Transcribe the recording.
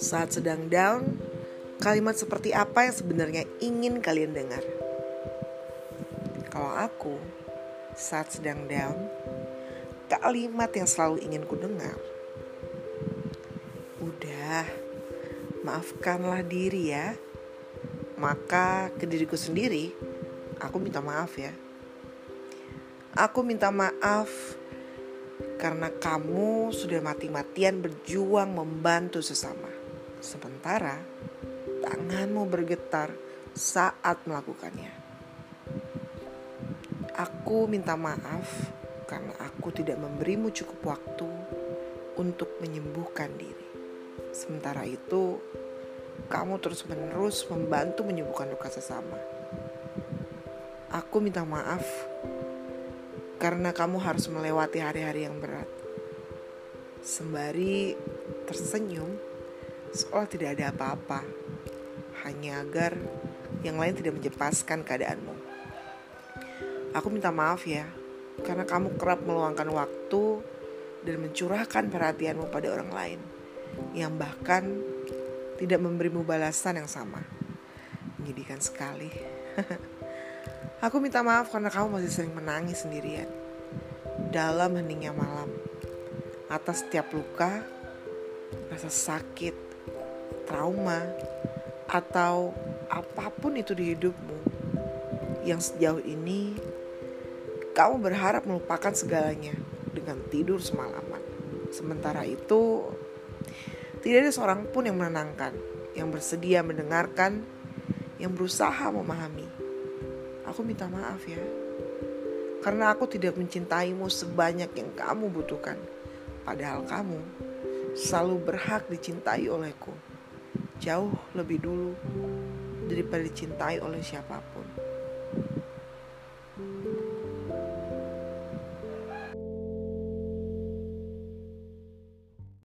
Saat sedang down, kalimat seperti apa yang sebenarnya ingin kalian dengar? Kalau aku saat sedang down, kalimat yang selalu ingin ku dengar. Udah, maafkanlah diri ya. Maka ke diriku sendiri, aku minta maaf ya. Aku minta maaf karena kamu sudah mati-matian berjuang membantu sesama. Sementara tanganmu bergetar saat melakukannya. Aku minta maaf karena aku tidak memberimu cukup waktu untuk menyembuhkan diri. Sementara itu, kamu terus-menerus membantu menyembuhkan luka sesama. Aku minta maaf karena kamu harus melewati hari-hari yang berat. Sembari tersenyum seolah tidak ada apa-apa, hanya agar yang lain tidak menjepaskan keadaanmu. Aku minta maaf ya, karena kamu kerap meluangkan waktu dan mencurahkan perhatianmu pada orang lain, yang bahkan tidak memberimu balasan yang sama. Menyedihkan sekali. Aku minta maaf karena kamu masih sering menangis sendirian dalam heningnya malam atas setiap luka, rasa sakit, trauma, atau apa pun itu di hidupmu yang sejauh ini kamu berharap melupakan segalanya dengan tidur semalaman. Sementara itu, tidak ada seorang pun yang menenangkan, yang bersedia mendengarkan, yang berusaha memahami. Aku minta maaf ya, karena aku tidak mencintaimu sebanyak yang kamu butuhkan. Padahal kamu selalu berhak dicintai olehku jauh lebih dulu daripada dicintai oleh siapa pun.